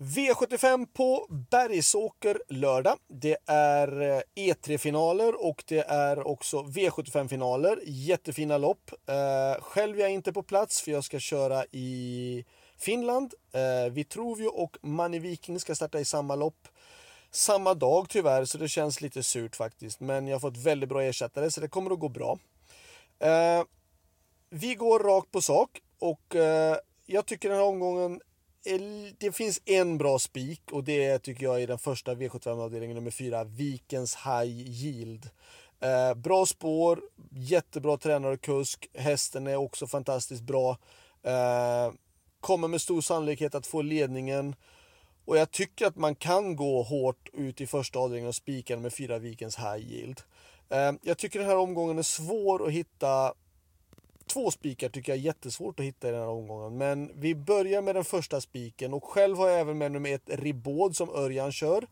V75 på Bergsåker lördag. Det är eh, e E3-finaler och det är också V75-finaler. Jättefina lopp. Eh, själv är jag inte på plats för jag ska köra i Finland. Eh, Vitrovio och Money Viking ska starta i samma lopp. Samma dag tyvärr, så det känns lite surt faktiskt. Men jag har fått väldigt bra ersättare så det kommer att gå bra. Eh, vi går rakt på sak och eh, jag tycker den här omgången Eh, det finns en bra spik och det tycker jag är den första V75-avdelningen nummer 4, Vikens High Yield. Eh, bra spår, jättebra tränare och kusk. Hästen är också fantastiskt bra. Eh, kommer med stor sannolikhet att få ledningen. Och jag tycker att man kan gå hårt ut i första avdelningen och spika med fyra Vikens High Yield. Eh, jag tycker den här omgången är svår att hitta Två spikar tycker jag är jättesvårt att hitta i den här omgången. Men vi börjar med den första spiken och själv har jag även med nummer ett Ribaud som Örjan kör.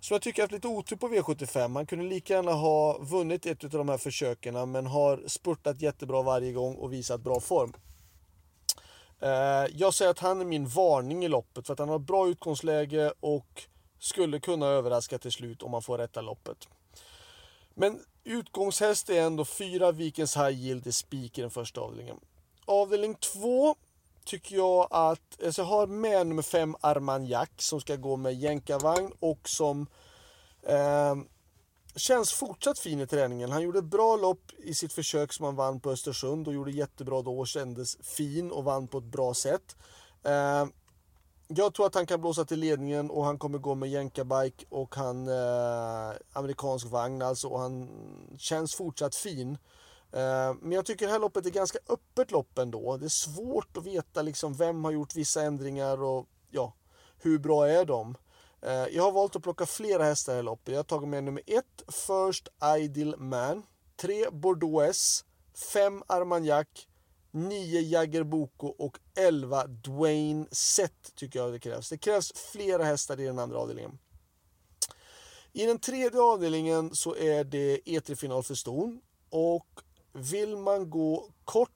Som jag tycker har haft lite otur på V75. Han kunde lika gärna ha vunnit ett av de här försöken men har spurtat jättebra varje gång och visat bra form. Eh, jag säger att han är min varning i loppet för att han har bra utgångsläge och skulle kunna överraska till slut om man får rätta loppet. Men utgångshäst är ändå fyra Vikens High Yield i spik i den första avdelningen. Avdelning två tycker jag att, alltså jag har med nummer fem Armagnac som ska gå med jänkarvagn och som eh, känns fortsatt fin i träningen. Han gjorde ett bra lopp i sitt försök som han vann på Östersund och gjorde jättebra då och kändes fin och vann på ett bra sätt. Eh, jag tror att han kan blåsa till ledningen och han kommer gå med jänkabike och han eh, amerikansk vagn alltså och han känns fortsatt fin. Eh, men jag tycker det här loppet är ganska öppet lopp ändå. Det är svårt att veta liksom vem har gjort vissa ändringar och ja, hur bra är de? Eh, jag har valt att plocka flera hästar i loppet. Jag har tagit med nummer 1 First Ideal Man, 3 Bordeaux S, 5 Armagnac, 9 Jagger Boko och 11 Dwayne Sett tycker jag det krävs. Det krävs flera hästar i den andra avdelningen. I den tredje avdelningen så är det E3-final för ston och vill man gå kort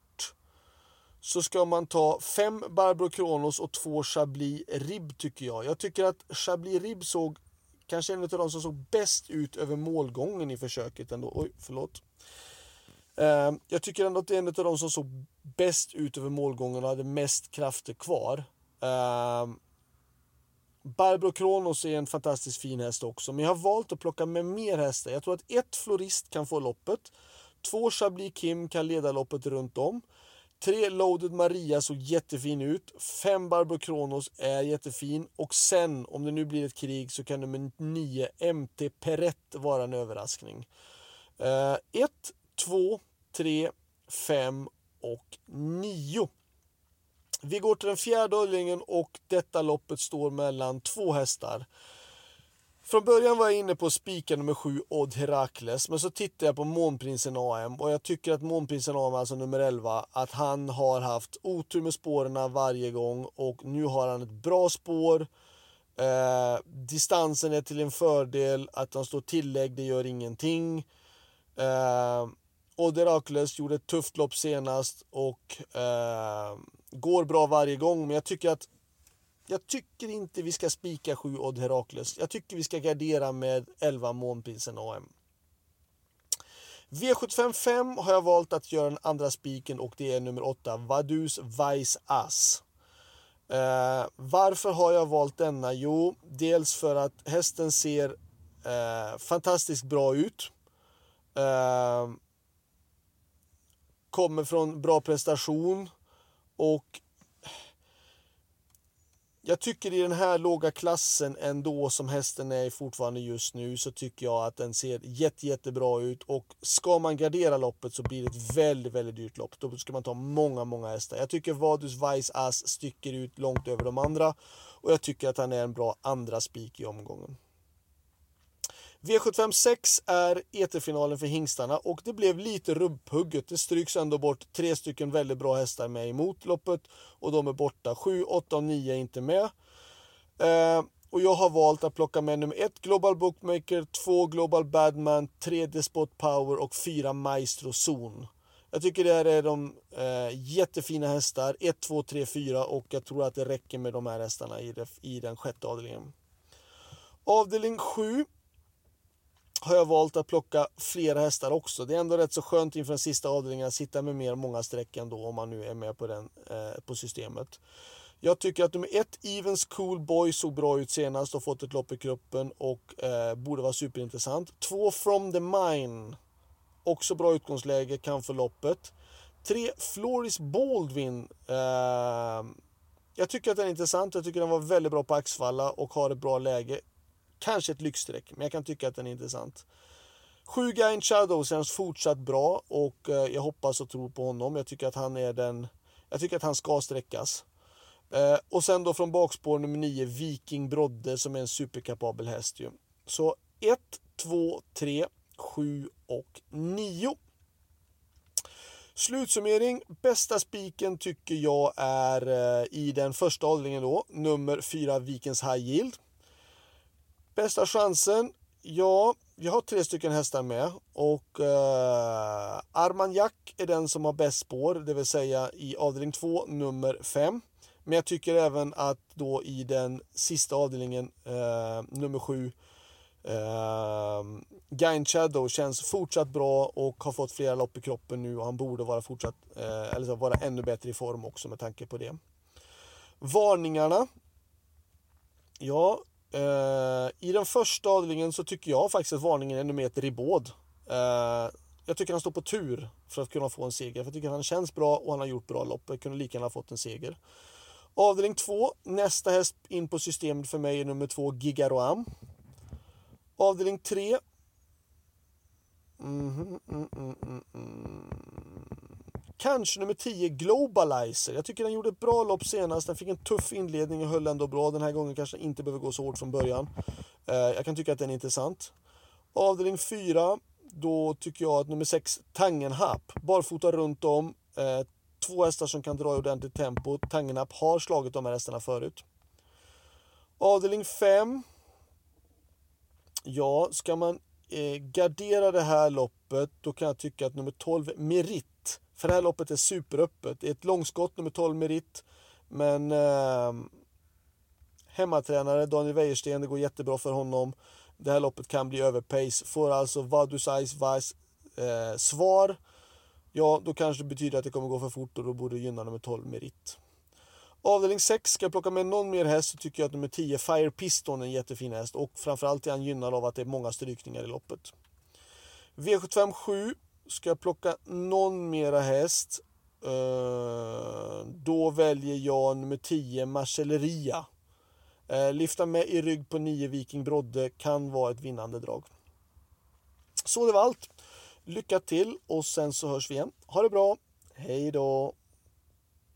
så ska man ta fem Barbro Kronos och två Chablis Rib tycker jag. Jag tycker att Chablis Rib såg kanske en av de som såg bäst ut över målgången i försöket ändå. Oj, förlåt. Eh, jag tycker ändå att det är en av de som såg bäst ut över målgången och hade mest krafter kvar. Uh, Barbro Kronos är en fantastiskt fin häst också, men jag har valt att plocka med mer hästar. Jag tror att ett Florist kan få loppet. Två Chablis Kim kan leda loppet runt om. Tre Loaded Maria såg jättefin ut. Fem Barbro Kronos är jättefin. Och sen, om det nu blir ett krig, så kan nummer nio MT Perrett vara en överraskning. 1, 2, 3, 5 och 9. Vi går till den fjärde avdelningen och detta loppet står mellan två hästar. Från början var jag inne på spika nummer 7 Odd Herakles men så tittade jag på Månprinsen AM och jag tycker att Månprinsen AM, alltså nummer 11, att han har haft otur med spåren varje gång och nu har han ett bra spår. Eh, distansen är till en fördel, att han står tillägg det gör ingenting. Eh, Odd Herakles gjorde ett tufft lopp senast och eh, går bra varje gång. Men jag tycker att jag tycker inte vi ska spika 7 Odd Herakles. Jag tycker vi ska gardera med 11 Månprinsen AM. V75 5 har jag valt att göra den andra spiken och det är nummer 8, Vadus Weiss Ass. Eh, varför har jag valt denna? Jo, dels för att hästen ser eh, fantastiskt bra ut. Eh, kommer från bra prestation och jag tycker i den här låga klassen ändå som hästen är fortfarande just nu så tycker jag att den ser jätte, jättebra ut och ska man gardera loppet så blir det ett väldigt, väldigt dyrt lopp. Då ska man ta många, många hästar. Jag tycker Vadus Weiss Ass sticker ut långt över de andra och jag tycker att han är en bra andra spik i omgången. V75 6 är eterfinalen för hingstarna och det blev lite rubbhugget. Det stryks ändå bort tre stycken väldigt bra hästar med emot loppet och de är borta. 7, 8 och 9 är inte med. Eh, och jag har valt att plocka med nummer 1 Global Bookmaker, 2 Global Badman, 3 Despot Power och 4 Maestro Zon. Jag tycker det här är de eh, jättefina hästar. 1, 2, 3, 4 och jag tror att det räcker med de här hästarna i, det, i den sjätte avdelningen. Avdelning 7 har jag valt att plocka flera hästar också. Det är ändå rätt så skönt inför den sista avdelningen att sitta med mer många streck ändå om man nu är med på, den, eh, på systemet. Jag tycker att nummer ett, Evens Cool Boy, såg bra ut senast och fått ett lopp i kroppen och eh, borde vara superintressant. Två, From the Mine, också bra utgångsläge, kan få loppet. Tre, Floris Baldwin. Eh, jag tycker att den är intressant. Jag tycker den var väldigt bra på Axfalla och har ett bra läge. Kanske ett lyxstreck, men jag kan tycka att den är intressant. Sju Guy Shadow känns fortsatt bra och eh, jag hoppas och tror på honom. Jag tycker att han är den... Jag tycker att han ska sträckas. Eh, och sen då från bakspår nummer 9 Viking Brodde som är en superkapabel häst ju. Så 1, 2, 3, 7 och 9. Slutsummering. Bästa spiken tycker jag är eh, i den första avdelningen då, nummer 4 Vikens High Yield. Bästa chansen? Ja, jag har tre stycken hästar med och eh, Armagnac är den som har bäst spår, det vill säga i avdelning 2, nummer 5. Men jag tycker även att då i den sista avdelningen, eh, nummer 7, eh, Gain Shadow känns fortsatt bra och har fått flera lopp i kroppen nu och han borde vara fortsatt, eh, eller vara ännu bättre i form också med tanke på det. Varningarna. Ja, i den första avdelningen så tycker jag faktiskt att varningen är nummer ett Ribaud. Jag tycker han står på tur för att kunna få en seger. För jag tycker han känns bra och han har gjort bra lopp. Jag kunde lika gärna ha fått en seger. Avdelning 2, nästa häst in på systemet för mig är nummer 2 Gigaroam. Avdelning 3. Mm, mm, mm, Kanske nummer 10 Globalizer. Jag tycker den gjorde ett bra lopp senast. Den fick en tuff inledning och höll ändå bra. Den här gången kanske inte behöver gå så hårt från början. Eh, jag kan tycka att den är intressant. Avdelning 4. Då tycker jag att nummer 6 Tangenhap. Barfota runt om. Eh, två hästar som kan dra i ordentligt tempo. Tangenhap har slagit de här hästarna förut. Avdelning 5. Ja, ska man eh, gardera det här loppet då kan jag tycka att nummer 12 Merit. För det här loppet är superöppet. Det är ett långskott, nummer 12 Merit. Men eh, hemmatränare Daniel Wäjersten, det går jättebra för honom. Det här loppet kan bli överpace. Får alltså Vadus Ice Vice eh, svar ja då kanske det betyder att det kommer gå för fort och då borde det gynna nummer 12 Merit. Avdelning 6, ska jag plocka med någon mer häst så tycker jag att nummer 10 Fire Piston är en jättefin häst och framförallt är han gynnad av att det är många strykningar i loppet. V75 7, ska jag plocka någon mera häst eh, då väljer jag nummer 10 Marcelleria. Eh, lyfta med i rygg på 9 Viking Brodde kan vara ett vinnande drag. Så det var allt. Lycka till och sen så hörs vi igen. Ha det bra. Hej då!